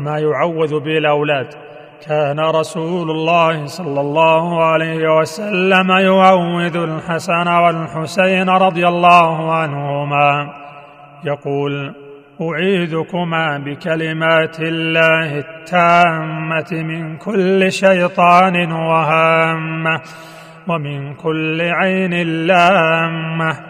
ما يعوذ به الاولاد كان رسول الله صلى الله عليه وسلم يعوذ الحسن والحسين رضي الله عنهما. يقول أعيذكما بكلمات الله التامة من كل شيطان وهامة ومن كل عين لامة.